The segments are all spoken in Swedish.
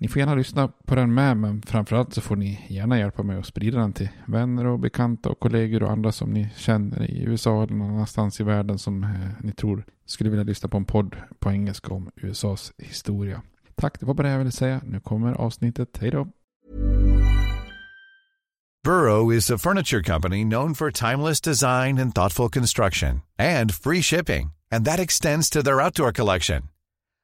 Ni får gärna lyssna på den med, men framförallt så får ni gärna hjälpa mig att sprida den till vänner och bekanta och kollegor och andra som ni känner i USA eller någon annanstans i världen som eh, ni tror skulle vilja lyssna på en podd på engelska om USAs historia. Tack, det var bara det jag ville säga. Nu kommer avsnittet. Hej då! Burrow is a furniture company known for timeless design and thoughtful construction and free shipping, and that extends to their outdoor collection.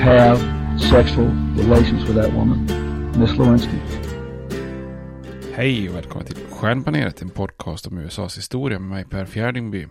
have sexual relations with that woman, Miss Lewinsky. Hej och välkommen till Stjärnpanelet, en podcast om USAs historia med mig Per Fjärdingby.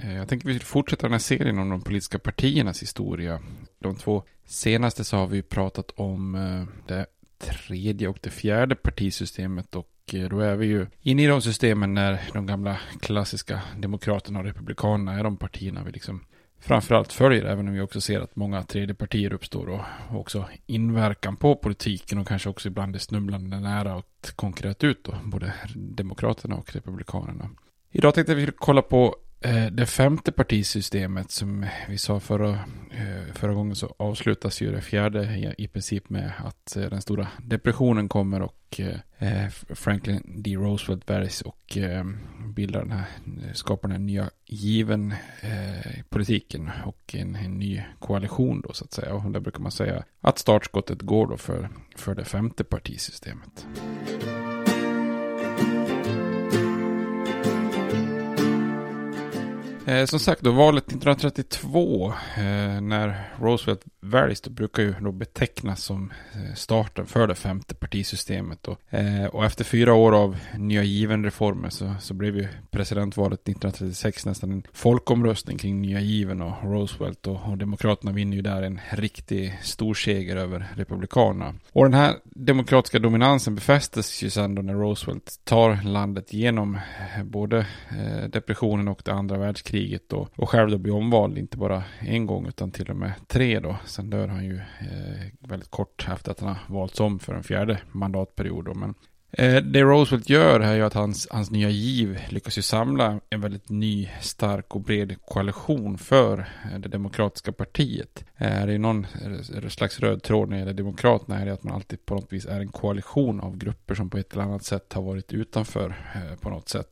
Eh, jag tänker vi ska fortsätta den här serien om de politiska partiernas historia. De två senaste så har vi pratat om eh, det tredje och det fjärde partisystemet och eh, då är vi ju inne i de systemen när de gamla klassiska demokraterna och republikanerna är de partierna vi liksom framförallt följer, även om vi också ser att många tredjepartier uppstår och också inverkan på politiken och kanske också ibland är snubblande nära att konkurrera ut då, både demokraterna och republikanerna. Idag tänkte vi kolla på eh, det femte partisystemet som vi sa förra, eh, förra gången så avslutas ju det fjärde i, princip med att eh, den stora depressionen kommer och eh, eh Franklin D. Roosevelt väljs och eh, bildar den här, eh, skapar den här nya given eh, politiken och en, en, ny koalition då så att säga. Och där brukar man säga att startskottet går då för, för det femte partisystemet. Eh, som sagt, då valet 1932 eh, när Roosevelt väljs, då brukar ju då betecknas som eh, starten för det femte partisystemet. Och, eh, och efter fyra år av nya given-reformer så, så blev ju presidentvalet 1936 nästan en folkomröstning kring nya given och Roosevelt och, och Demokraterna vinner ju där en riktig stor seger över Republikanerna. Och den här demokratiska dominansen befästes ju sen då när Roosevelt tar landet genom eh, både eh, depressionen och det andra världskriget kriget då, och själv då bli omvald inte bara en gång utan till och med tre då. Sen dör han ju eh, väldigt kort efter att han har valts om för en fjärde mandatperiod då. Men eh, det Roosevelt gör är ju att hans, hans nya giv lyckas ju samla en väldigt ny, stark och bred koalition för eh, det demokratiska partiet. Eh, det är någon slags röd tråd när det gäller demokraterna är det att man alltid på något vis är en koalition av grupper som på ett eller annat sätt har varit utanför på något sätt.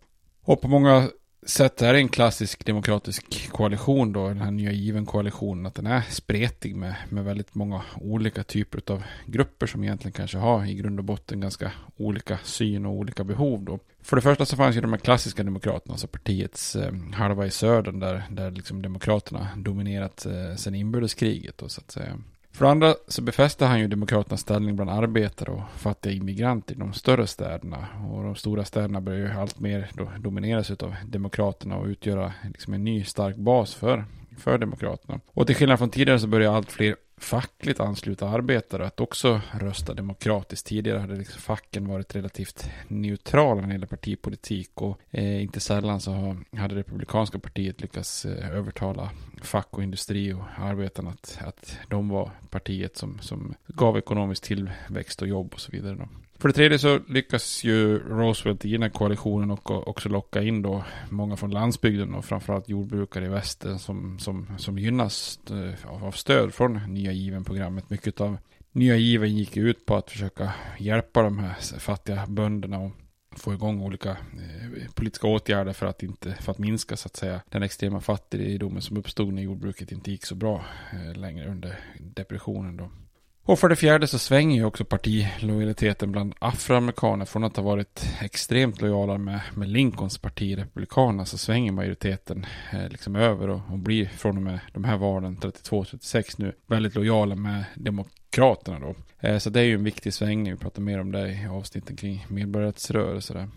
Och på många sätt är det en klassisk demokratisk koalition då, den här nya given koalitionen, att den är spretig med, med väldigt många olika typer av grupper som egentligen kanske har i grund och botten ganska olika syn och olika behov då. För det första så fanns ju de här klassiska demokraterna, alltså partiets eh, halva i södern där, där liksom demokraterna dominerat eh, sedan inbördeskriget då så att säga. För det andra så befäste han ju Demokraternas ställning bland arbetare och fattiga immigranter i de större städerna. Och de stora städerna börjar ju alltmer domineras av Demokraterna och utgöra liksom en ny stark bas för, för Demokraterna. Och till skillnad från tidigare så börjar allt fler fackligt anslutna arbetare att också rösta demokratiskt. Tidigare hade liksom facken varit relativt neutrala när det gäller partipolitik och eh, inte sällan så hade Republikanska partiet lyckats eh, övertala fack och industri och arbetarna att, att de var partiet som, som gav ekonomisk tillväxt och jobb och så vidare. Då. För det tredje så lyckas ju Roosevelt i den här koalitionen och också locka in då många från landsbygden och framförallt jordbrukare i väster som, som, som gynnas eh, av stöd från Nya Given-programmet. Mycket av Nya Given gick ut på att försöka hjälpa de här fattiga bönderna och få igång olika eh, politiska åtgärder för att, inte, för att minska så att säga den extrema fattigdomen som uppstod när jordbruket inte gick så bra eh, längre under depressionen då. Och för det fjärde så svänger ju också partilojaliteten bland afroamerikaner. Från att ha varit extremt lojala med, med Lincolns parti, Republikanerna, så svänger majoriteten eh, liksom över och, och blir från och med de här valen 32-36 nu väldigt lojala med Demokraterna då. Eh, så det är ju en viktig svängning, vi pratar mer om det i avsnitten kring medborgarrättsrörelser.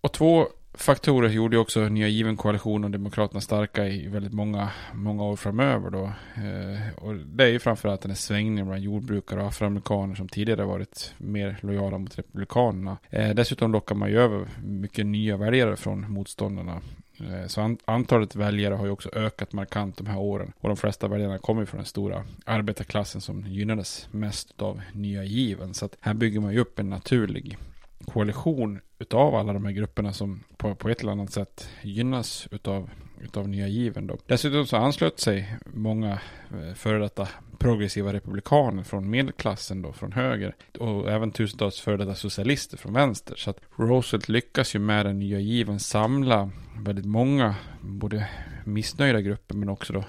Och två faktorer gjorde också nya given koalition och Demokraterna starka i väldigt många, många år framöver då. Eh, och det är ju framförallt den här svängningen bland jordbrukare och afroamerikaner som tidigare varit mer lojala mot Republikanerna. Eh, dessutom lockar man ju över mycket nya väljare från motståndarna. Eh, så antalet väljare har ju också ökat markant de här åren. Och de flesta väljarna kommer från den stora arbetarklassen som gynnades mest av nya given. Så att här bygger man ju upp en naturlig koalition utav alla de här grupperna som på, på ett eller annat sätt gynnas utav, utav nya given. Då. Dessutom så anslöt sig många eh, före detta progressiva republikaner från medelklassen då, från höger. Och även tusentals före detta socialister från vänster. Så att Roosevelt lyckas ju med den nya given samla väldigt många, både missnöjda grupper men också då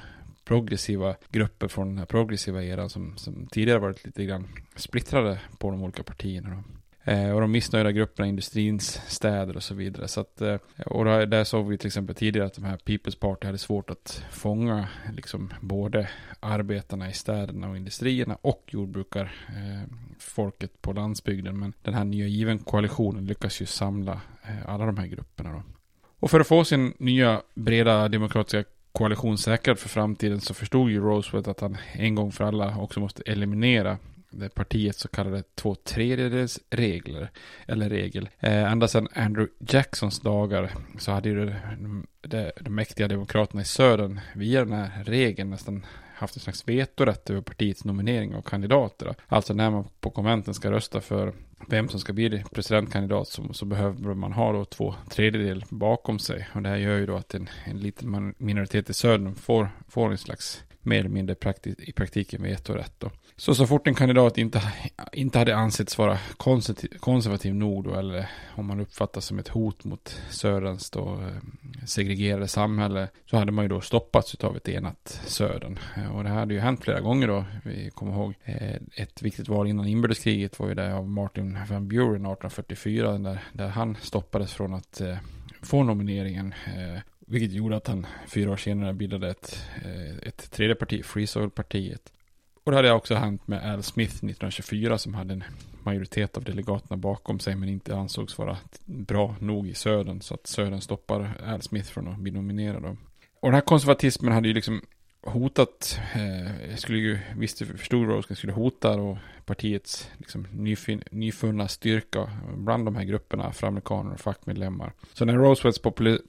progressiva grupper från den här progressiva eran som, som tidigare varit lite grann splittrade på de olika partierna. Då. Eh, och de missnöjda grupperna, industrins städer och så vidare. Så att, eh, och där, såg vi till exempel tidigare att de här People's Party hade svårt att fånga liksom både arbetarna i städerna och industrierna och jordbrukar eh, folket på landsbygden. Men den här nya given koalitionen lyckas ju samla eh, alla de här grupperna då. Och för att få sin nya breda demokratiska koalition säkrad för framtiden så förstod ju Roosevelt att han en gång för alla också måste eliminera det partiets så kallade två tredjedels regler, eller regel. Eh, ända sedan Andrew Jacksons dagar så hade ju de, de, de mäktiga demokraterna i södern via den här regeln nästan haft en slags vetorätt över partiets nominering av kandidater. Alltså när man på konventen ska rösta för vem som ska bli presidentkandidat så, så behöver man ha då två tredjedel bakom sig. Och det här gör ju då att en, en liten minoritet i södern får, får en slags mer eller mindre prakti i praktiken vetorätt. Då. Så så fort en kandidat inte, inte hade ansetts vara konservativ, konservativ nog då, eller om man uppfattas som ett hot mot Söderns då eh, segregerade samhälle, så hade man ju då stoppats av ett enat Södern. Eh, och det här hade ju hänt flera gånger då. Vi kommer ihåg eh, ett viktigt val innan inbördeskriget var ju det av Martin van Buren 1844, där, där han stoppades från att få nomineringen. Vilket gjorde att han fyra år senare bildade ett, eh, ett tredje parti, Free Soil-partiet. Och det hade också hänt med Al Smith 1924 som hade en majoritet av delegaterna bakom sig men inte ansågs vara bra nog i södern så att södern stoppar Al Smith från att bli nominerad. Och den här konservatismen hade ju liksom hotat, eh, jag skulle ju, visste, förstod Roosevelt skulle hota då partiets liksom, nyfin, nyfunna styrka bland de här grupperna, afroamerikaner och fackmedlemmar. Så när Roosevelts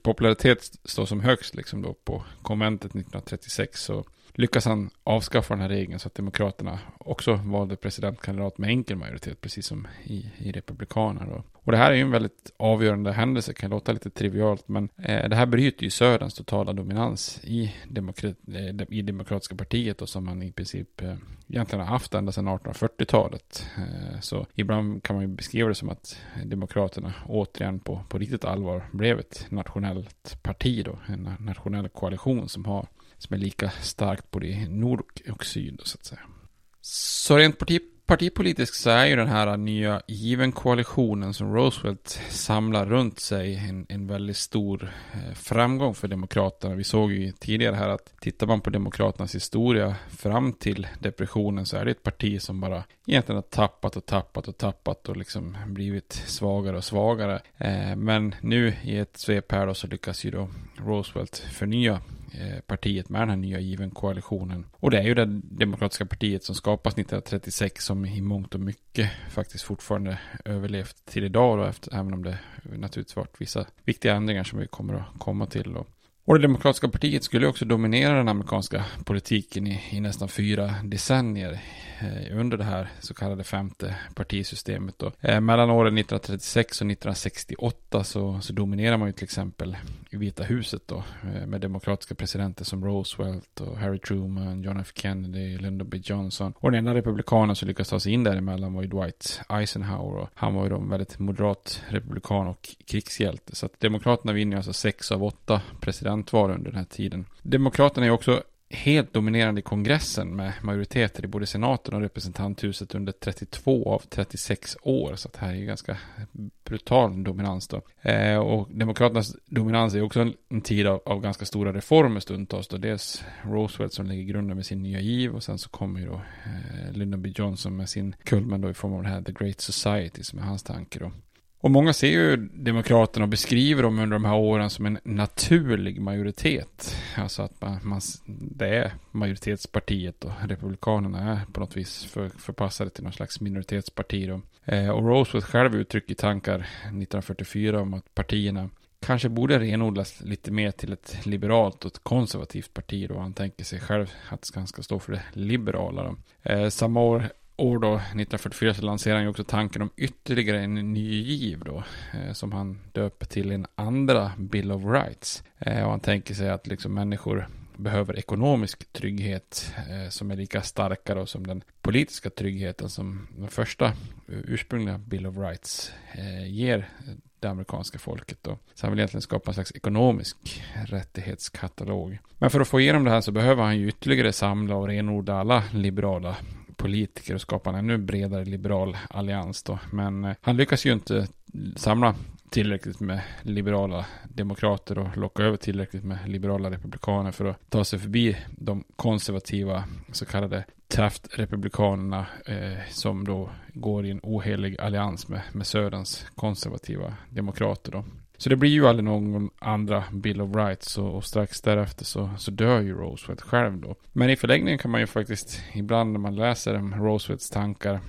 popularitet står som högst liksom då på konventet 1936 så lyckas han avskaffa den här regeln så att Demokraterna också valde presidentkandidat med enkel majoritet, precis som i, i Republikanerna. Då. Och det här är ju en väldigt avgörande händelse, kan låta lite trivialt, men eh, det här bryter ju Söderns totala dominans i, demokrat, eh, i Demokratiska partiet och som man i princip eh, egentligen har haft ända sedan 1840-talet. Eh, så ibland kan man ju beskriva det som att Demokraterna återigen på, på riktigt allvar blev ett nationellt parti då, en nationell koalition som har som är lika starkt både i nord och syd så att säga. Så rent parti, partipolitiskt så är ju den här nya given koalitionen som Roosevelt samlar runt sig en, en väldigt stor eh, framgång för Demokraterna. Vi såg ju tidigare här att tittar man på Demokraternas historia fram till depressionen så är det ett parti som bara egentligen har tappat och tappat och tappat och liksom blivit svagare och svagare. Eh, men nu i ett svep här då så lyckas ju då Roosevelt förnya Eh, partiet med den här nya given koalitionen. Och det är ju det demokratiska partiet som skapas 1936 som i mångt och mycket faktiskt fortfarande överlevt till idag då, efter, även om det naturligtvis varit vissa viktiga ändringar som vi kommer att komma till. Då. Och det demokratiska partiet skulle också dominera den amerikanska politiken i, i nästan fyra decennier eh, under det här så kallade femte partisystemet. Då. Eh, mellan åren 1936 och 1968 så, så dominerar man ju till exempel i Vita huset då eh, med demokratiska presidenter som Roosevelt och Harry Truman, John F. Kennedy, Lyndon B. Johnson. Och den enda republikanen som lyckades ta sig in däremellan var ju Dwight Eisenhower. Och han var ju då en väldigt moderat republikan och krigshjälte. Så att demokraterna vinner alltså sex av åtta presidentval under den här tiden. Demokraterna är också helt dominerande i kongressen med majoriteter i både senaten och representanthuset under 32 av 36 år. Så att här är ju ganska brutal dominans då. Eh, och demokraternas dominans är också en, en tid av, av, ganska stora reformer stundtals då. Dels Roosevelt som lägger grunden med sin nya giv och sen så kommer ju då eh, Lyndon B. Johnson med sin kulmen då i form av det här The Great Society som är hans tanke då. Och många ser ju Demokraterna och beskriver dem under de här åren som en naturlig majoritet. Alltså att man, man, det är majoritetspartiet och Republikanerna är på något vis för, förpassade till någon slags minoritetsparti. Då. Eh, och Roosevelt själv uttrycker tankar 1944 om att partierna kanske borde renodlas lite mer till ett liberalt och ett konservativt parti då. Han tänker sig själv att han ska stå för det liberala. Då. Eh, samma år år då, 1944, så lanserar han ju också tanken om ytterligare en ny giv då, eh, som han döper till en andra Bill of Rights. Eh, och han tänker sig att liksom människor behöver ekonomisk trygghet eh, som är lika starka då som den politiska tryggheten som den första eh, ursprungliga Bill of Rights eh, ger det amerikanska folket då. Så han vill egentligen skapa en slags ekonomisk rättighetskatalog. Men för att få igenom det här så behöver han ju ytterligare samla och renodla alla liberala politiker och skapa en ännu bredare liberal allians då. Men eh, han lyckas ju inte samla tillräckligt med liberala demokrater och locka över tillräckligt med liberala republikaner för att ta sig förbi de konservativa så kallade Taft-republikanerna eh, som då går i en ohelig allians med, med Söderns konservativa demokrater då. Så det blir ju aldrig någon andra Bill of Rights och, och, strax därefter så, så dör ju Roosevelt själv då. Men i förlängningen kan man ju faktiskt ibland när man läser om Roosevelts tankar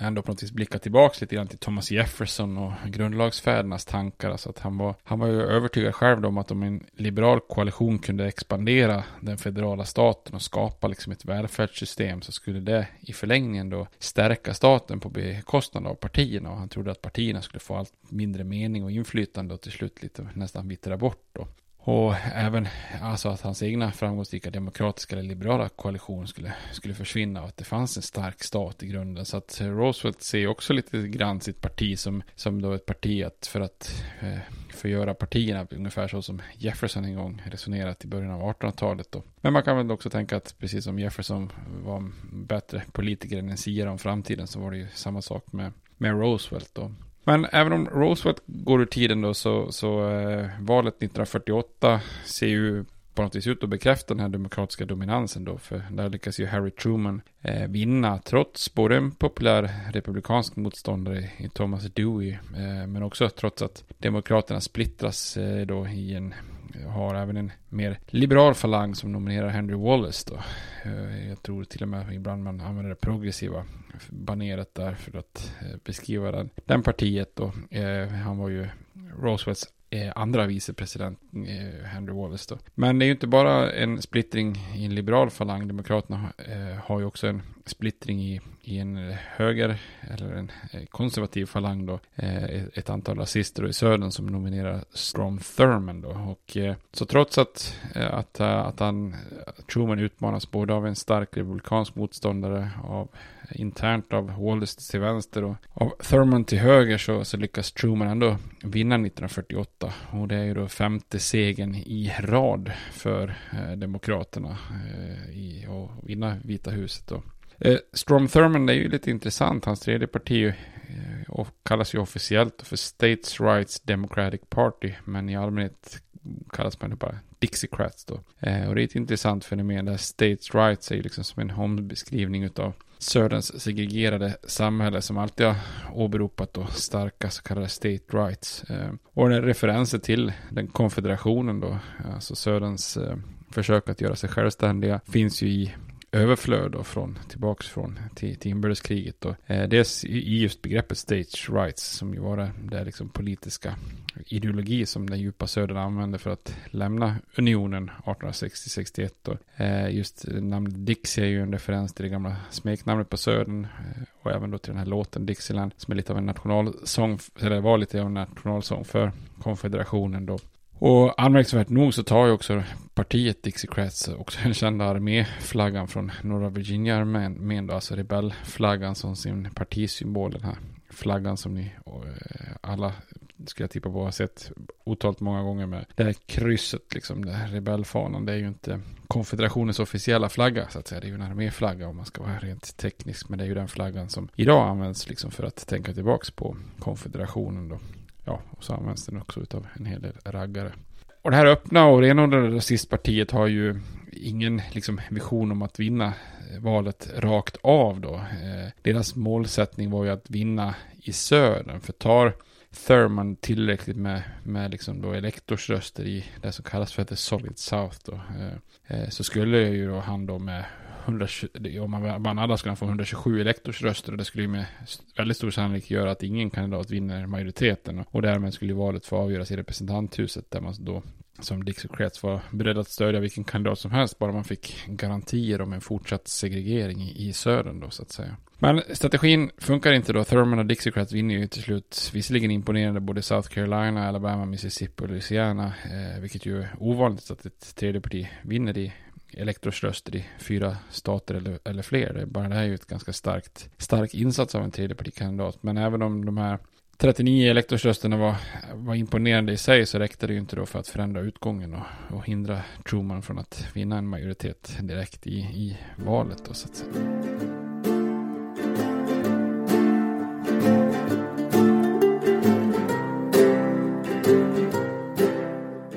ändå på något vis blicka tillbaka lite grann till Thomas Jefferson och grundlagsfädernas tankar. Alltså att han var, han var ju övertygad själv om att om en liberal koalition kunde expandera den federala staten och skapa liksom ett välfärdssystem så skulle det i förlängningen då stärka staten på bekostnad av partierna. Och han trodde att partierna skulle få allt mindre mening och inflytande och till slut lite nästan vittra bort då. Och även alltså att hans egna framgångsrika demokratiska eller liberala koalition skulle, skulle försvinna och att det fanns en stark stat i grunden. Så att eh, Roosevelt ser också lite grann sitt parti som, som då ett parti att för att eh, förgöra partierna, ungefär så som Jefferson en gång resonerat i början av 1800-talet. Då. Men man kan väl också tänka att precis som Jefferson var en bättre politiker än en siare om framtiden så var det ju samma sak med, med Roosevelt. Då. Men även om Roosevelt går ur tiden då så, så eh, valet 1948 ser ju på något vis ut att bekräfta den här demokratiska dominansen då. För där lyckas ju Harry Truman eh, vinna trots både en populär republikansk motståndare i Thomas Dewey. Eh, men också trots att demokraterna splittras eh, då i en har även en mer liberal falang som nominerar Henry Wallace då. Eh, jag tror till och med ibland man använder det progressiva baneret där för att eh, beskriva den, den partiet då. Eh, han var ju Roosevelts Eh, andra vicepresident eh, Henry Wallace då. Men det är ju inte bara en splittring i en liberal falang. Demokraterna eh, har ju också en splittring i, i en höger eller en konservativ falang då. Ett antal rasister i södern som nominerar Strom Thurman då. Och så trots att, att, att han, Truman utmanas både av en stark republikansk motståndare, av Eh, internt av Wallace till vänster och av Thurman till höger så, så lyckas Truman ändå vinna 1948. Och det är ju då femte segern i rad för eh, Demokraterna eh, i att vinna Vita huset då. Eh, Strom Thurman är ju lite intressant. Hans tredje parti eh, och kallas ju officiellt för States Rights Democratic Party. Men i allmänhet kallas man bara Dixiecrats då. Eh, och det är ett intressant fenomen där States Rights är liksom som en hombeskrivning utav Söderns segregerade samhälle som alltid har åberopat då starka så kallade state rights. Eh, och den referenser till den konfederationen då, alltså Söderns eh, försök att göra sig självständiga finns ju i överflöd då från, tillbaks från till, till inbördeskriget då. Eh, dels i just begreppet stage rights som ju var det, det liksom politiska ideologi som den djupa södern använde för att lämna unionen 1860-61. Eh, just namnet Dixie är ju en referens till det gamla smeknamnet på södern eh, och även då till den här låten Dixieland som är lite av en nationalsång, eller var lite av en nationalsång för konfederationen då. Och anmärkningsvärt nog så tar ju också partiet Dixiecrats också den kända arméflaggan från norra Virginia-armén, alltså rebellflaggan som sin partisymbol, den här flaggan som ni eh, alla skulle jag tippa på har sett otalt många gånger med det här krysset, liksom det här rebellfanan. Det är ju inte konfederationens officiella flagga så att säga. Det är ju en arméflagga om man ska vara rent teknisk. Men det är ju den flaggan som idag används liksom för att tänka tillbaks på konfederationen då ja, och så används den också av en hel del raggare. Och det här öppna och renodlade rasistpartiet har ju ingen liksom, vision om att vinna eh, valet rakt av då. Eh, deras målsättning var ju att vinna i södern. För tar Thurman tillräckligt med, med liksom då elektorsröster i det som kallas för the solid south då. Eh, eh så skulle ju då han då med 120, om man vann alla skulle han få 127 elektorsröster och det skulle ju med väldigt stor sannolikhet göra att ingen kandidat vinner majoriteten och därmed skulle valet få avgöras i representanthuset där man då som Dixiecrats var beredd att stödja vilken kandidat som helst bara man fick garantier om en fortsatt segregering i, i södern då så att säga. Men strategin funkar inte då. Thurman och Dixiecrats vinner ju till slut visserligen imponerande både South Carolina, Alabama, Mississippi och Louisiana, eh, vilket ju är ovanligt att ett tredje parti vinner i Elektros röster i fyra stater eller, eller fler. Det, bara det här är ju ett ganska starkt, stark insats av en tredjepartikandidat. Men även om de här 39 elektorsrösterna var, var imponerande i sig så räckte det ju inte då för att förändra utgången och, och hindra Truman från att vinna en majoritet direkt i, i valet. Då, så att säga.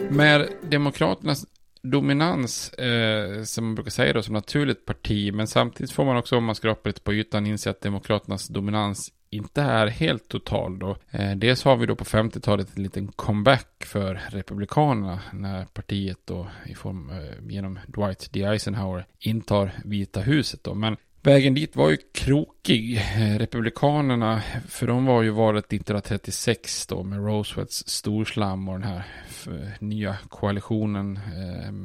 Med Demokraternas dominans, eh, som man brukar säga då, som naturligt parti. Men samtidigt får man också, om man skrapar lite på ytan, inse att Demokraternas dominans inte är helt total då. Eh, dels har vi då på 50-talet en liten comeback för Republikanerna när partiet då i form eh, genom Dwight D. Eisenhower intar Vita huset då. Men Vägen dit var ju krokig tokig, eh, Republikanerna, för de var ju valet 1936 då med Roosevelts storslam och den här eh, nya koalitionen,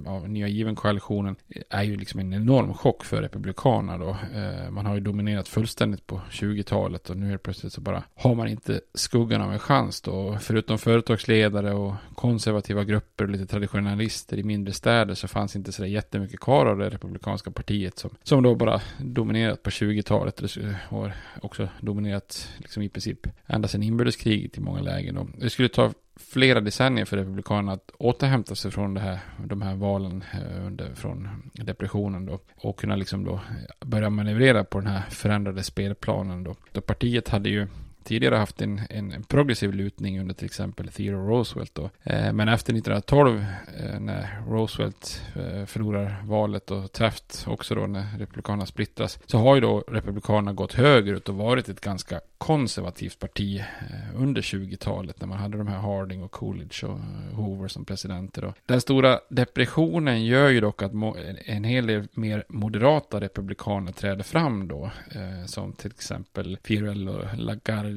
eh, nya given koalitionen är ju liksom en enorm chock för Republikanerna då. Eh, man har ju dominerat fullständigt på 20-talet och nu är plötsligt så bara har man inte skuggan av en chans då. Förutom företagsledare och konservativa grupper och lite traditionalister i mindre städer så fanns inte så jättemycket kvar av det republikanska partiet som, som då bara dominerat på 20-talet Eh, har också dominerat liksom i princip ända sedan inbördeskriget i många lägen. Och Det skulle ta flera decennier för Republikanerna att återhämta sig från det här, de här valen eh, under, från depressionen då. Och kunna liksom då börja manövrera på den här förändrade spelplanen då. då partiet hade ju tidigare haft en, en, en progressiv lutning under till exempel Theodore Roosevelt. Då. Eh, men efter 1912 eh, när Roosevelt eh, förlorar valet och Taft också då när Republikanerna splittras så har ju då Republikanerna gått högerut och varit ett ganska konservativt parti eh, under 20-talet när man hade de här Harding och Coolidge och eh, Hoover som presidenter. Då. Den stora depressionen gör ju dock att en hel del mer moderata republikaner träder fram då. Eh, som till exempel Fiorello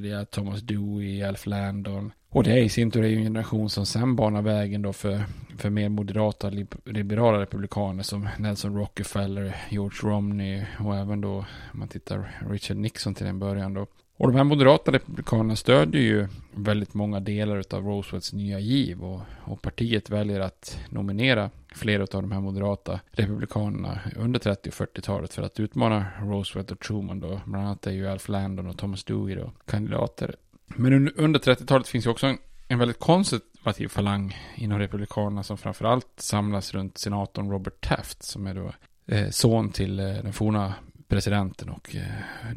LaGuardia, Thomas Dewey, Alf Landon. Och det är i sin tur en generation som sen banar vägen då för, för mer moderata liberala republikaner som Nelson Rockefeller, George Romney och även då om man tittar Richard Nixon till en början då. Och de här moderata republikanerna stödjer ju väldigt många delar av Roosevelts nya giv och, och partiet väljer att nominera flera av de här moderata republikanerna under 30 och 40-talet för att utmana Roosevelt och Truman då. Bland annat är ju Alf Landon och Thomas Dewey då kandidater. Men under 30-talet finns ju också en, en väldigt konservativ falang inom republikanerna som framförallt samlas runt senatorn Robert Taft som är då eh, son till eh, den forna presidenten och eh,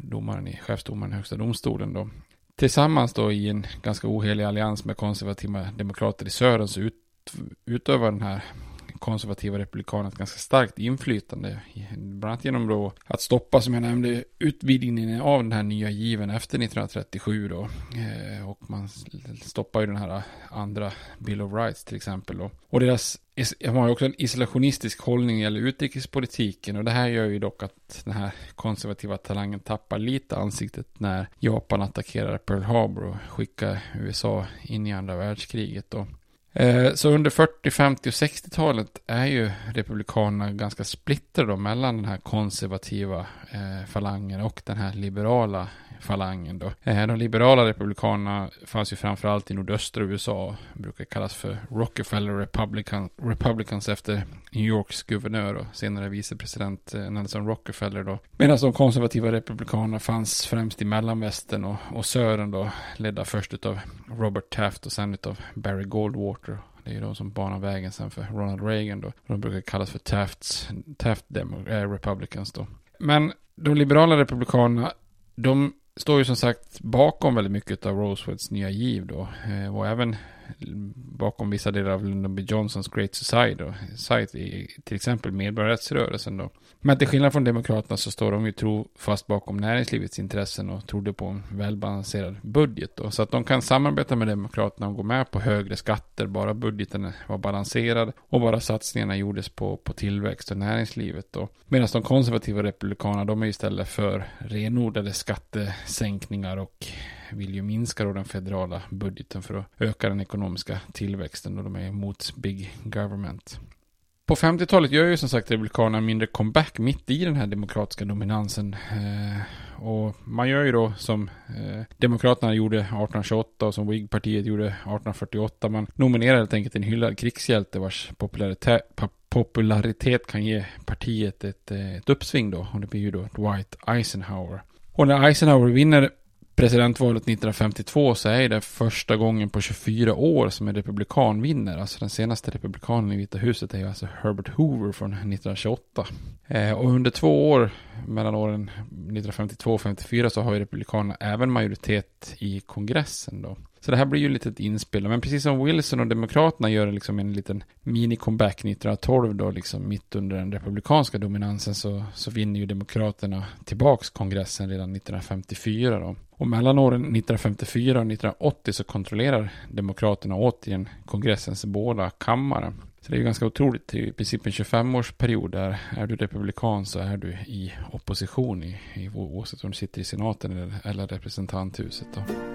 domaren i chefsdomaren i högsta domstolen då. Tillsammans då i en ganska ohelig allians med konservativa demokrater i södern så ut, utövar den här konservativa republikanerna ett ganska starkt inflytande. Bland annat genom då att stoppa, som jag nämnde, utvidgningen av den här nya given efter 1937 då. Eh, och man stoppar ju den här andra Bill of Rights till exempel då. Och deras de har ju också en isolationistisk hållning i utrikespolitiken och det här gör ju dock att den här konservativa talangen tappar lite ansiktet när Japan attackerar Pearl Harbor och skickar USA in i andra världskriget. Då. Eh, så under 40, 50 och 60-talet är ju Republikanerna ganska splittrade mellan den här konservativa eh, falangen och den här liberala falangen då. Eh, de liberala republikanerna fanns ju framförallt i nordöstra USA, brukar kallas för Rockefeller Republican, Republicans efter New Yorks guvernör och senare vicepresident eh, Nelson Rockefeller då. Medan de konservativa republikanerna fanns främst i mellanvästern och, och södern då, ledda först av Robert Taft och sen av Barry Goldwater. Det är ju de som banar vägen sen för Ronald Reagan då. De brukar kallas för Tafts, Taft Demo, äh, Republicans då. Men de liberala republikanerna, de står ju som sagt bakom väldigt mycket av Rosewoods nya giv då. Eh, och även bakom vissa delar av Lyndon B. Johnsons Great Society, till exempel medborgarrättsrörelsen då. Men till skillnad från Demokraterna så står de ju trofast bakom näringslivets intressen och trodde på en välbalanserad budget då. Så att de kan samarbeta med Demokraterna och gå med på högre skatter bara budgeten var balanserad och bara satsningarna gjordes på, på tillväxt och näringslivet då. Medan de konservativa republikanerna de är istället för renodlade skattesänkningar och vill ju minska då den federala budgeten för att öka den ekonomiska tillväxten och de är emot big government. På 50-talet gör ju som sagt Republikanerna mindre comeback mitt i den här demokratiska dominansen. Eh, och man gör ju då som eh, Demokraterna gjorde 1828 och som Whig-partiet gjorde 1848. Man nominerar helt enkelt en hyllad krigshjälte vars popularitet, popularitet kan ge partiet ett, eh, ett uppsving då. Och det blir ju då Dwight Eisenhower. Och när Eisenhower vinner presidentvalet 1952 så är det första gången på 24 år som en republikan vinner. Alltså den senaste republikanen i Vita huset är ju alltså Herbert Hoover från 1928. Eh, och under två år mellan åren 1952 och 54 så har ju republikanerna även majoritet i kongressen då. Så det här blir ju lite ett inspel. Men precis som Wilson och Demokraterna gör liksom en liten mini-comeback 1912 då, liksom mitt under den republikanska dominansen så, så vinner ju Demokraterna tillbaks kongressen redan 1954 då. Och mellan åren 1954 och 1980 så kontrollerar Demokraterna återigen kongressens båda kammare. Så det är ju ganska otroligt, det är i princip en 25-årsperiod där är du republikan så är du i opposition i, i oavsett om du sitter i senaten eller, eller representanthuset. Då.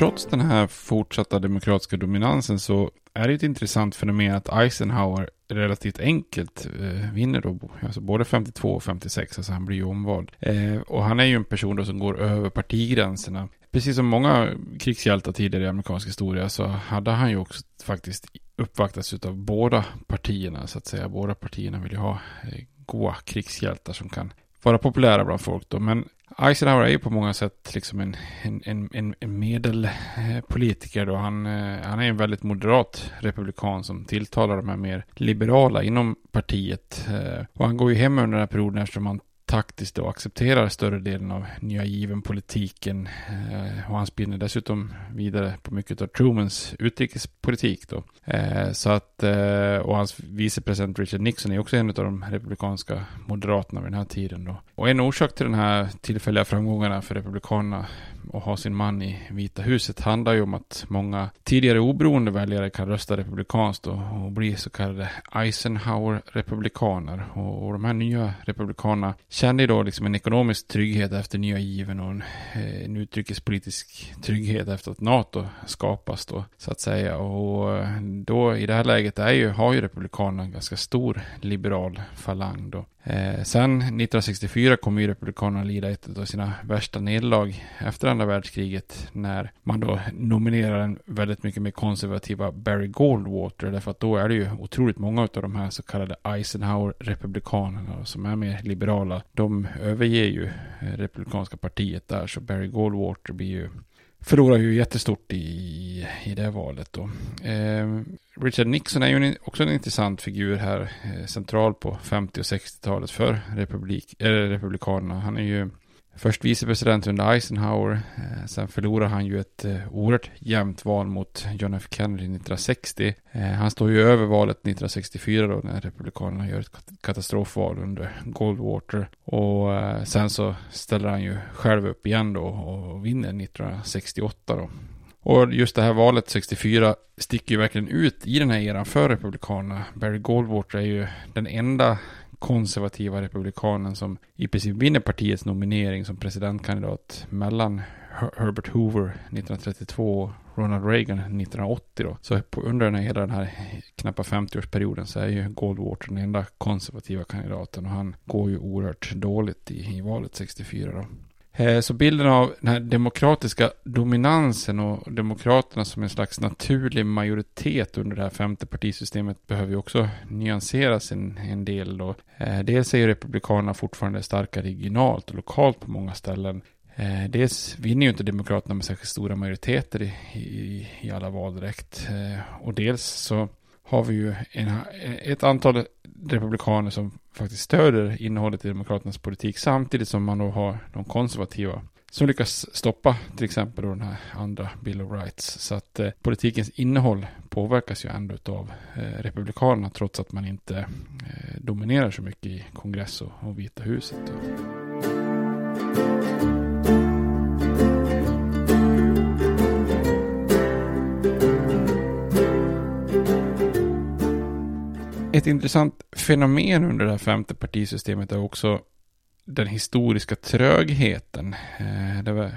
Trots den här fortsatta demokratiska dominansen så är det ett intressant fenomen att Eisenhower relativt enkelt eh, vinner då, alltså både 52 och 56, alltså han blir ju omvald. Eh, och han är ju en person då som går över partigränserna. Precis som många krigshjältar tidigare i amerikansk historia så hade han ju också faktiskt uppvaktats av båda partierna så att säga. Båda partierna vill ju ha eh, goa krigshjältar som kan vara populära bland folk då. Men Eisenhower är ju på många sätt liksom en, en, en, en medelpolitiker då. Han, eh, han är en väldigt moderat republikan som tilltalar de här mer liberala inom partiet. Eh, och han går ju hem under den här perioden eftersom han taktiskt då accepterar större delen av nya given-politiken eh, och han spinner dessutom vidare på mycket av Trumans utrikespolitik då. Eh, så att, eh, och hans vicepresident Richard Nixon är också en av de republikanska moderaterna vid den här tiden då. Och en orsak till den här tillfälliga framgångarna för republikanerna och ha sin man i Vita huset handlar ju om att många tidigare oberoende väljare kan rösta republikanskt och, och bli så kallade Eisenhower-republikaner. Och, och, de här nya republikanerna kände ju då liksom en ekonomisk trygghet efter nya given och en, eh, en utrikespolitisk trygghet efter att NATO skapas då, så att säga. Och eh, då i det här läget är ju, har ju republikanerna en ganska stor liberal falang då. Eh, sen 1964 kommer ju Republikanerna lida ett av sina värsta nederlag efter andra världskriget när man då nominerar en väldigt mycket mer konservativa Barry Goldwater därför att då är det ju otroligt många av de här så kallade Eisenhower-republikanerna som är mer liberala. De överger ju eh, Republikanska partiet där så Barry Goldwater blir ju förlorar ju jättestort i, i det valet då. Eh, Richard Nixon är ju en, också en intressant figur här, eh, central på 50 och 60-talet för republik, eh, republikanerna. Han är ju först vicepresident under Eisenhower, eh, sen förlorar han ju ett eh, oerhört jämnt val mot John F. Kennedy 1960. Eh, han står ju över valet 1964 då när republikanerna gör ett katastrofval under Goldwater. Och sen så ställer han ju själv upp igen då och vinner 1968 då. Och just det här valet 64 sticker ju verkligen ut i den här eran för Republikanerna. Barry Goldwater är ju den enda konservativa republikanen som i princip vinner partiets nominering som presidentkandidat mellan Herbert Hoover 1932 och Ronald Reagan 1980 då. Så på, under den här, hela den här knappa 50-årsperioden så är ju Goldwater den enda konservativa kandidaten och han går ju oerhört dåligt i, i valet 64 då. Eh, så bilden av den här demokratiska dominansen och demokraterna som en slags naturlig majoritet under det här femte partisystemet behöver ju också nyanseras en, en del då. Eh, dels är ju republikanerna fortfarande starka regionalt och lokalt på många ställen. Eh, dels vinner ju inte demokraterna med särskilt stora majoriteter i, i, i alla val direkt. Eh, och dels så har vi ju en, ett antal republikaner som faktiskt stöder innehållet i demokraternas politik samtidigt som man då har de konservativa som lyckas stoppa till exempel då den här andra Bill of Rights. Så att eh, politikens innehåll påverkas ju ändå av eh, republikanerna trots att man inte eh, dominerar så mycket i kongress och, och Vita huset. Då. Ett intressant fenomen under det här femte partisystemet är också den historiska trögheten. Eh, det var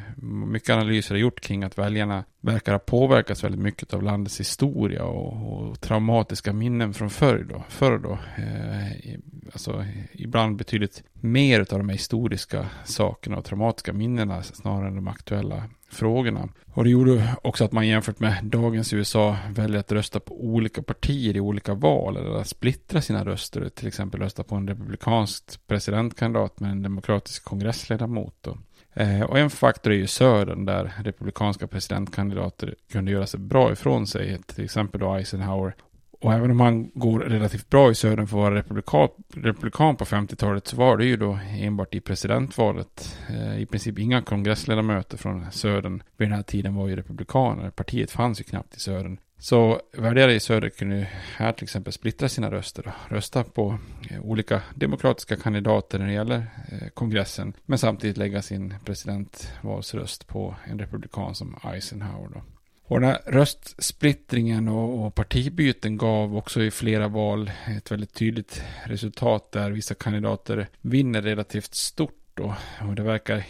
mycket analyser har gjort kring att väljarna verkar ha påverkats väldigt mycket av landets historia och, och traumatiska minnen från förr då. Förr då. Eh, alltså ibland betydligt mer av de historiska sakerna och traumatiska minnena snarare än de aktuella frågorna. Och det gjorde också att man jämfört med dagens USA väljer att rösta på olika partier i olika val eller att splittra sina röster. Till exempel rösta på en republikansk presidentkandidat med en demokratisk kongressledamot. Då. Eh, och en faktor är ju södern där republikanska presidentkandidater kunde göra sig bra ifrån sig. Till exempel då Eisenhower och även om han går relativt bra i södern för att vara republikan, republikan på 50-talet så var det ju då enbart i presidentvalet. Eh, I princip inga kongressledamöter från södern vid den här tiden var ju republikaner. Partiet fanns ju knappt i södern. Så väljare i söder kunde här till exempel splittra sina röster och rösta på eh, olika demokratiska kandidater när det gäller eh, kongressen. Men samtidigt lägga sin presidentvalsröst på en republikan som Eisenhower. Då. Och den här röstsplittringen och, och partibyten gav också i flera val ett väldigt tydligt resultat där vissa kandidater vinner relativt stort. Då. Och det verkar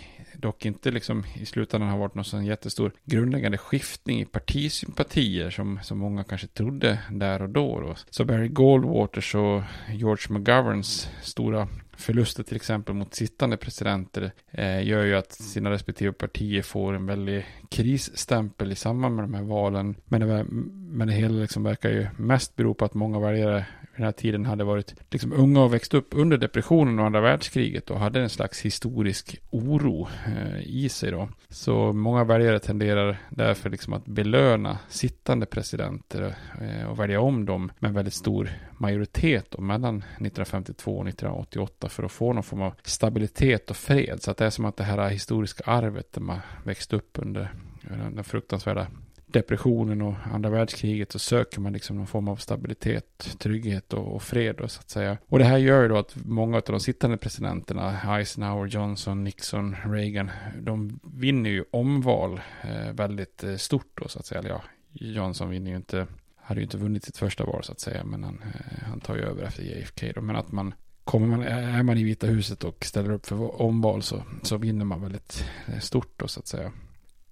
dock inte liksom i slutändan har varit någon sån jättestor grundläggande skiftning i partisympatier som, som många kanske trodde där och då. då. Så Barry Goldwaters och George McGoverns stora förluster till exempel mot sittande presidenter eh, gör ju att sina respektive partier får en väldig krisstämpel i samband med de här valen. Men det, men det hela liksom verkar ju mest bero på att många väljare den här tiden hade varit liksom unga och växt upp under depressionen och andra världskriget och hade en slags historisk oro eh, i sig då. Så många väljare tenderar därför liksom att belöna sittande presidenter eh, och välja om dem med väldigt stor majoritet då, mellan 1952 och 1988 för att få någon form av stabilitet och fred. Så att det är som att det här historiska arvet där man växt upp under den fruktansvärda depressionen och andra världskriget så söker man liksom någon form av stabilitet, trygghet och, och fred då, så att säga. Och det här gör ju då att många av de sittande presidenterna, Eisenhower, Johnson, Nixon, Reagan, de vinner ju omval eh, väldigt eh, stort då så att säga. Eller ja, Johnson vinner ju inte, hade ju inte vunnit sitt första val så att säga, men han, eh, han tar ju över efter JFK då. Men att man Kommer man, är man i Vita huset och ställer upp för omval så, så vinner man väldigt eh, stort då så att säga.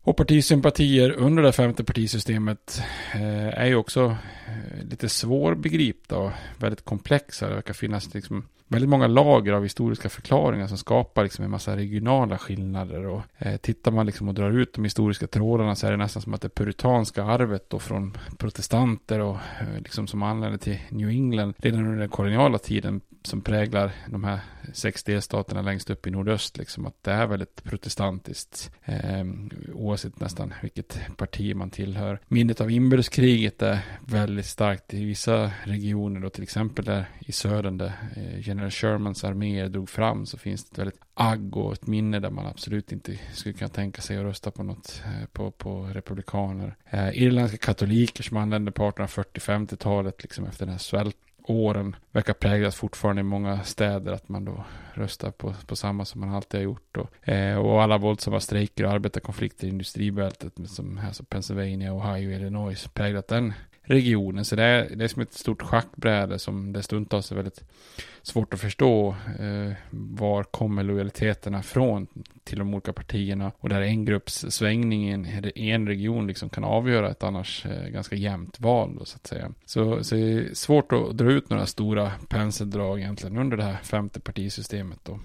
Och partisympatier under det femte partisystemet eh, är ju också eh, lite svårbegripta och väldigt komplexa. Det verkar finnas liksom väldigt många lager av historiska förklaringar som skapar liksom en massa regionala skillnader. Och, eh, tittar man liksom och drar ut de historiska trådarna så är det nästan som att det puritanska arvet då från protestanter och eh, liksom som anlände till New England redan under den koloniala tiden som präglar de här sex delstaterna längst upp i nordöst. Liksom, att det är väldigt protestantiskt eh, oavsett nästan vilket parti man tillhör. Minnet av inbördeskriget är väldigt starkt i vissa regioner, då, till exempel där i södern där eh, när Shermans arméer drog fram så finns det ett väldigt agg och ett minne där man absolut inte skulle kunna tänka sig att rösta på något eh, på, på republikaner. Eh, irländska katoliker som anlände på 1840-50-talet liksom efter den här svältåren, verkar präglas fortfarande i många städer att man då röstar på, på samma som man alltid har gjort. Och, eh, och alla våldsamma strejker och arbetarkonflikter i industribältet som alltså Pennsylvania, Ohio, Illinois präglat den regionen. Så det är, det är som ett stort schackbräde som det stundtals är väldigt svårt att förstå. Eh, var kommer lojaliteterna från till de olika partierna? Och där en grupps svängning i en, en region liksom kan avgöra ett annars eh, ganska jämnt val. Då, så att säga. Så, så det är svårt att dra ut några stora penseldrag egentligen under det här femte partisystemet. Då.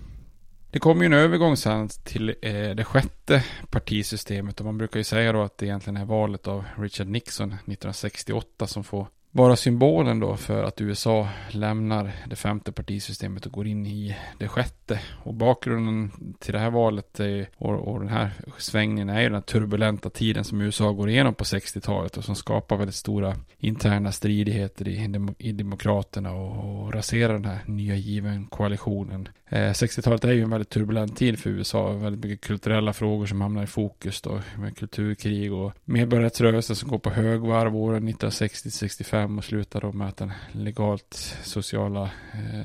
Det kommer ju en övergång sen till eh, det sjätte partisystemet och man brukar ju säga då att det egentligen är valet av Richard Nixon 1968 som får vara symbolen då för att USA lämnar det femte partisystemet och går in i det sjätte. Och bakgrunden till det här valet är, och, och den här svängningen är ju den turbulenta tiden som USA går igenom på 60-talet och som skapar väldigt stora interna stridigheter i, i demokraterna och, och raserar den här nya given koalitionen. Eh, 60-talet är ju en väldigt turbulent tid för USA. Väldigt mycket kulturella frågor som hamnar i fokus då. Med kulturkrig och medborgarrättsrörelsen som går på högvarv åren 1960-65 och slutar då med att den legalt sociala eh,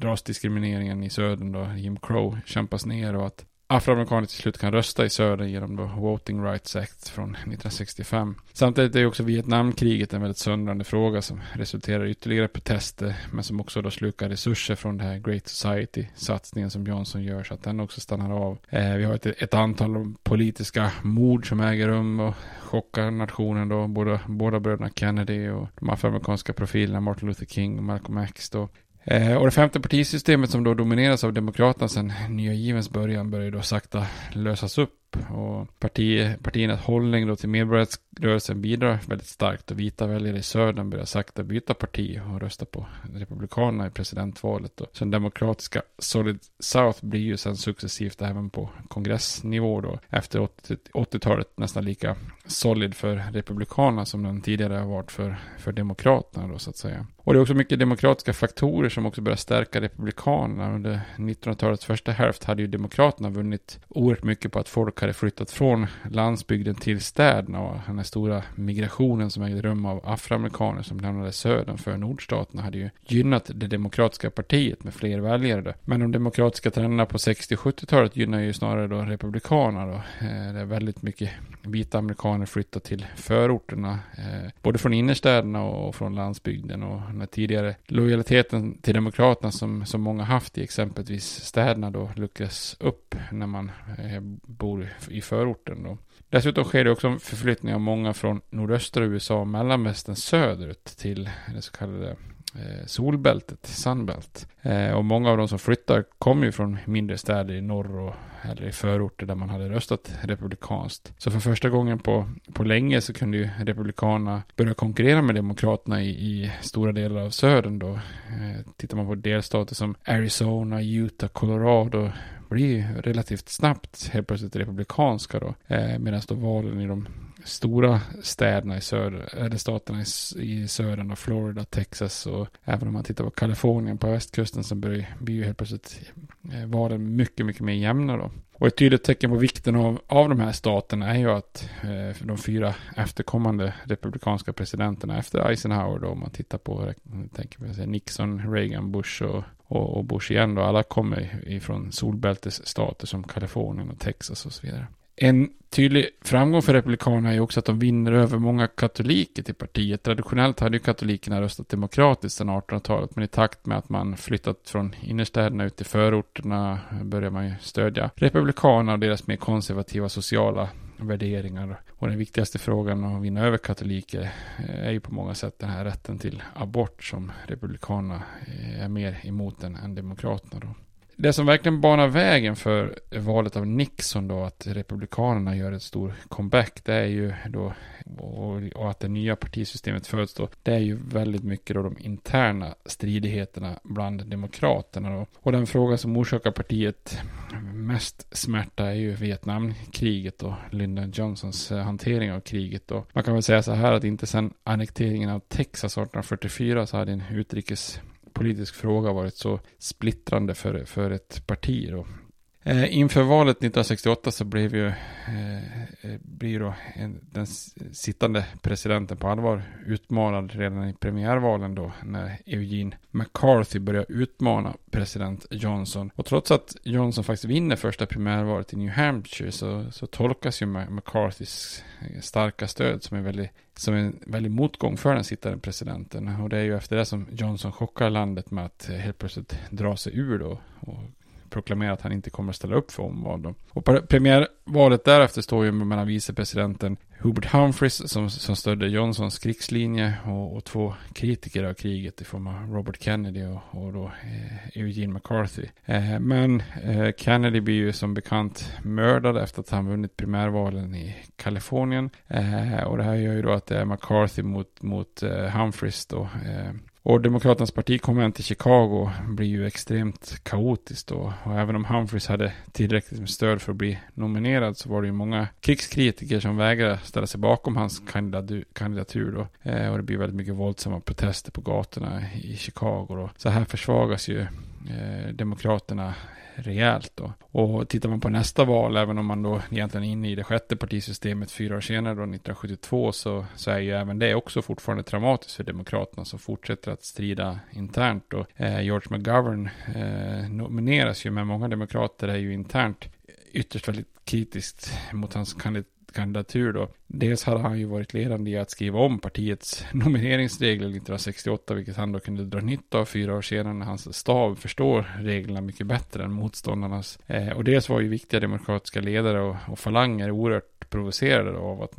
rasdiskrimineringen i södern då, Jim Crow, kämpas ner och att afroamerikaner till slut kan rösta i södern genom då Voting Rights Act från 1965. Samtidigt är också Vietnamkriget en väldigt söndrande fråga som resulterar i ytterligare protester men som också då slukar resurser från det här Great Society-satsningen som Johnson gör så att den också stannar av. Eh, vi har ett, ett antal politiska mord som äger rum och chockar nationen då, båda, båda bröderna Kennedy och de afroamerikanska profilerna Martin Luther King och Malcolm X då Eh, och det femte partisystemet som då domineras av Demokraterna sedan nya givens början börjar då sakta lösas upp och parti, partiernas hållning då till medborgarrörelsen bidrar väldigt starkt och vita väljare i södern börjar sakta byta parti och rösta på Republikanerna i presidentvalet. Då. Så den demokratiska Solid South blir ju sen successivt även på kongressnivå då efter 80-talet nästan lika solid för Republikanerna som den tidigare har varit för, för Demokraterna då så att säga. Och det är också mycket demokratiska faktorer som också börjar stärka Republikanerna. Under 1900-talets första hälft hade ju Demokraterna vunnit oerhört mycket på att folk hade flyttat från landsbygden till städerna och den här stora migrationen som ägde rum av afroamerikaner som lämnade södern för nordstaterna hade ju gynnat det demokratiska partiet med fler väljare. Då. Men de demokratiska trenderna på 60 och 70-talet gynnar ju snarare då republikanerna då. Eh, det är väldigt mycket vita amerikaner flyttat till förorterna, eh, både från innerstäderna och från landsbygden och den här tidigare lojaliteten till demokraterna som, som många haft i exempelvis städerna då luckras upp när man eh, bor i förorten då. Dessutom sker det också en förflyttning av många från nordöstra USA och mellanvästern söderut till det så kallade eh, solbältet, Sunbelt. Eh, och många av de som flyttar kommer ju från mindre städer i norr och eller i förorter där man hade röstat republikanskt. Så för första gången på, på länge så kunde ju republikanerna börja konkurrera med demokraterna i, i stora delar av södern då. Eh, tittar man på delstater som Arizona, Utah, Colorado blir relativt snabbt helt plötsligt republikanska då. Eh, Medan då valen i de stora städerna i söder, eller staterna i, i södern och Florida, Texas och även om man tittar på Kalifornien på västkusten så blir, blir ju helt plötsligt eh, valen mycket, mycket mer jämna då. Och ett tydligt tecken på vikten av, av de här staterna är ju att eh, de fyra efterkommande republikanska presidenterna efter Eisenhower då, om man tittar på tänker på Nixon, Reagan, Bush och, och, och Bush igen då, alla kommer ifrån solbältesstater som Kalifornien och Texas och så vidare. En tydlig framgång för Republikanerna är också att de vinner över många katoliker till partiet. Traditionellt hade ju katolikerna röstat demokratiskt sedan 1800-talet, men i takt med att man flyttat från innerstäderna ut till förorterna börjar man ju stödja Republikanerna och deras mer konservativa sociala värderingar. Och den viktigaste frågan att vinna över katoliker eh, är ju på många sätt den här rätten till abort som Republikanerna eh, är mer emot än, än Demokraterna. Då. Det som verkligen banar vägen för valet av Nixon då, att Republikanerna gör ett stor comeback, det är ju då, och, och, att det nya partisystemet föds då, det är ju väldigt mycket då de interna stridigheterna bland Demokraterna då. Och den fråga som orsakar partiet mest smärta är ju Vietnamkriget och Lyndon Johnsons eh, hantering av kriget då. Man kan väl säga så här att inte sedan annekteringen av Texas 1844 så hade en utrikes politisk fråga varit så splittrande för, för ett parti. Då. Eh, inför valet 1968 så blev ju eh, eh, blir då en, den sittande presidenten på allvar utmanad redan i premiärvalen då när Eugene McCarthy börjar utmana president Johnson. Och trots att Johnson faktiskt vinner första primärvalet i New Hampshire så, så tolkas ju McCarthys eh, starka stöd som en väldigt som en väldig motgång för den sittande presidenten. Och det är ju efter det som Johnson chockar landet med att eh, helt plötsligt dra sig ur då och proklamerar att han inte kommer att ställa upp för omval. Och premiärvalet därefter står ju mellan vicepresidenten Hubert Humphreys som, som stödde Johnsons krigslinje och, och, två kritiker av kriget i form av Robert Kennedy och, och då eh, Eugene McCarthy. Eh, men eh, Kennedy blir ju som bekant mördad efter att han vunnit primärvalen i Kalifornien. Eh, och det här gör ju då att det är McCarthy mot, mot eh, Humphreys då. Eh, och Demokraternas partikonvent i Chicago blir ju extremt kaotiskt då. Och även om Humphreys hade tillräckligt med stöd för att bli nominerad så var det ju många krigskritiker som vägrade ställa sig bakom hans kandidatur då. Eh, och det blir väldigt mycket våldsamma protester på gatorna i Chicago då. Så här försvagas ju eh, Demokraterna rejält då. Och tittar man på nästa val, även om man då egentligen är inne i det sjätte partisystemet fyra år senare då 1972 så, så är ju även det också fortfarande traumatiskt för Demokraterna som fortsätter att strida internt och eh, George McGovern eh, nomineras ju men många demokrater är ju internt ytterst väldigt kritiskt mot hans kandidat kandidatur då. Dels hade han ju varit ledande i att skriva om partiets nomineringsregler 1968, vilket han då kunde dra nytta av fyra år senare när hans stab förstår reglerna mycket bättre än motståndarnas. Eh, och dels var ju viktiga demokratiska ledare och, och falanger oerhört provocerade av, att,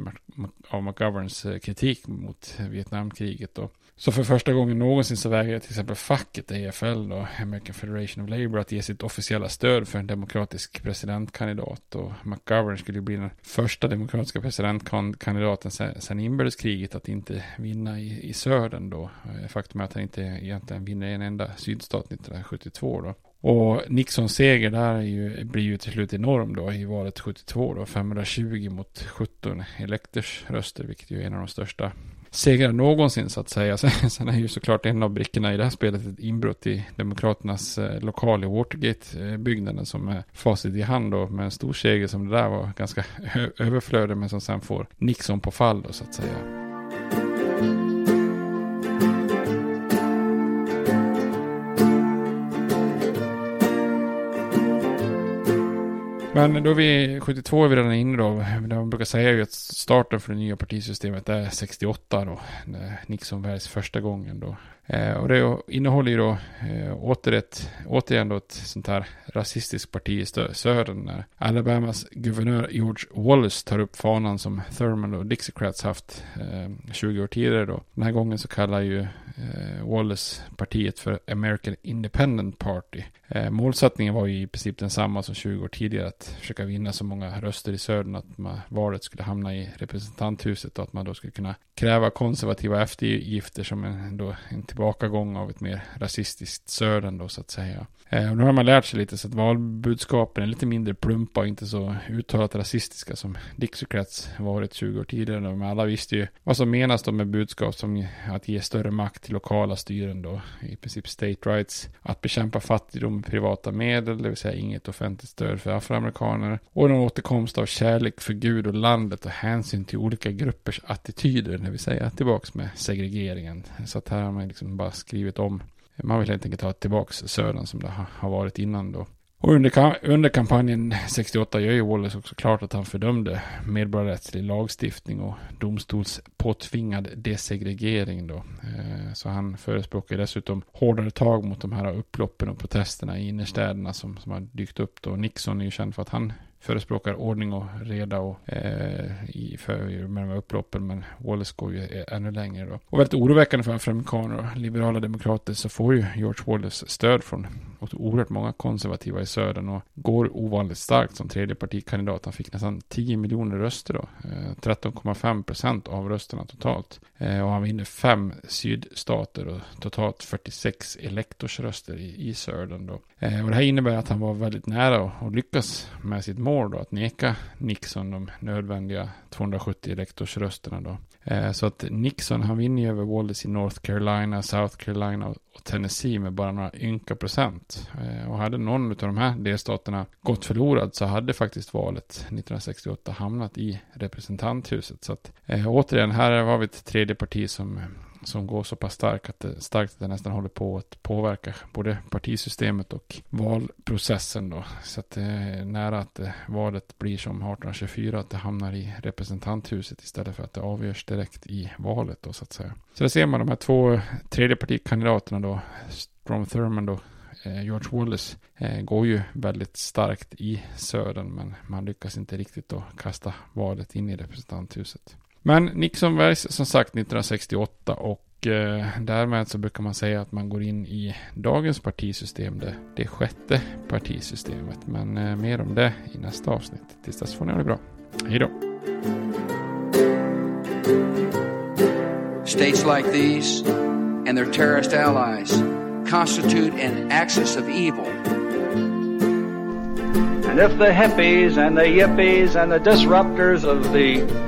av McGoverns eh, kritik mot Vietnamkriget. Då. Så för första gången någonsin så vägrade till exempel facket EFL då, American Federation of Labour, att ge sitt officiella stöd för en demokratisk presidentkandidat. Och McGovern skulle ju bli den första demokratiska presidentkandidaten sedan inbördeskriget att inte vinna i, i södern då. Eh, faktum är att han inte egentligen vinner en enda sydstat 1972 då. Och Nixons seger där ju, blir ju till slut enorm då i valet 72 då, 520 mot 17 elektorsröster, vilket ju är en av de största segrar någonsin så att säga. Sen är ju såklart en av brickorna i det här spelet ett inbrott i Demokraternas eh, lokal i Watergate-byggnaden som är facit i hand då med en stor seger som det där var ganska överflödig men som sen får Nixon på fall då så att säga. Men då är vi 72 är vi redan inne då. Man brukar säga ju att starten för det nya partisystemet är 68 då. När Nixon väljs första gången då. Eh, och det innehåller ju då eh, åter ett, återigen då ett sånt här rasistiskt parti i södern. När Alabamas guvernör George Wallace tar upp fanan som Thurman och Dixiecrats haft eh, 20 år tidigare då. Den här gången så kallar ju eh, Wallace partiet för American Independent Party. Eh, målsättningen var ju i princip densamma som 20 år tidigare. Att försöka vinna så många röster i södern att man, valet skulle hamna i representanthuset och att man då skulle kunna kräva konservativa eftergifter som en, då, en tillbakagång av ett mer rasistiskt södern då så att säga. Eh, och nu har man lärt sig lite så att valbudskapen är lite mindre plumpa och inte så uttalat rasistiska som Dixiecrats varit 20 år tidigare. Men alla visste ju vad som menas då med budskap som att ge större makt till lokala styren då. I princip state rights. Att bekämpa fattigdom med privata medel, det vill säga inget offentligt stöd för afroamerikaner. Och en återkomst av kärlek för Gud och landet och hänsyn till olika gruppers attityder, det vill säga tillbaks med segregeringen. Så att här har man liksom bara skrivit om man vill helt enkelt ha tillbaka södern som det har varit innan då. Och under, under kampanjen 68 gör ju Wallace också klart att han fördömde medborgarrättslig lagstiftning och domstolspåtvingad desegregering då. Eh, så han förespråkar dessutom hårdare tag mot de här upploppen och protesterna i innerstäderna som, som har dykt upp då. Nixon är ju känd för att han förespråkar ordning och reda och, eh, i, för, med de här upploppen. Men Wallace går ju ännu längre då. Och väldigt oroväckande för afroamerikaner och liberala demokrater så får ju George Wallace stöd från oerhört många konservativa i södern och går ovanligt starkt som tredje partikandidat. Han fick nästan 10 miljoner röster då. Eh, 13,5 procent av rösterna totalt. Eh, och han vinner fem sydstater och totalt 46 elektorsröster i, i södern då. Eh, och det här innebär att han var väldigt nära att lyckas med sitt mål då, att neka Nixon de nödvändiga 270 elektorsrösterna då. Eh, så att Nixon, han vinner ju över Wallace i North Carolina, South Carolina och Tennessee med bara några ynka procent. Eh, och hade någon av de här delstaterna gått förlorad så hade faktiskt valet 1968 hamnat i representanthuset. Så att eh, återigen, här har vi ett tredje parti som som går så pass starkt att det, starkt att det nästan håller på att påverka både partisystemet och valprocessen då. Så att det är nära att eh, valet blir som 1824, att det hamnar i representanthuset istället för att det avgörs direkt i valet då så att säga. Så där ser man de här två eh, tredjepartikandidaterna då, Strom Thurman då, George Wallace går ju väldigt starkt i södern men man lyckas inte riktigt då kasta valet in i representanthuset. Men Nixon väljs som sagt 1968 och eh, därmed så brukar man säga att man går in i dagens partisystem, det, det sjätte partisystemet. Men eh, mer om det i nästa avsnitt. Tills dess får ni ha det bra. Hej då! States like these and their terrorist allies constitute an axis of evil. And if the hippies and the yippies and the disruptors of the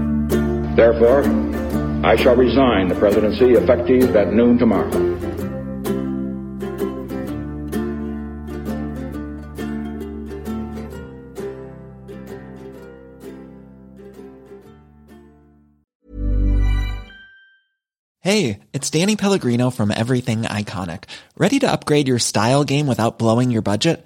Therefore, I shall resign the presidency effective at noon tomorrow. Hey, it's Danny Pellegrino from Everything Iconic. Ready to upgrade your style game without blowing your budget?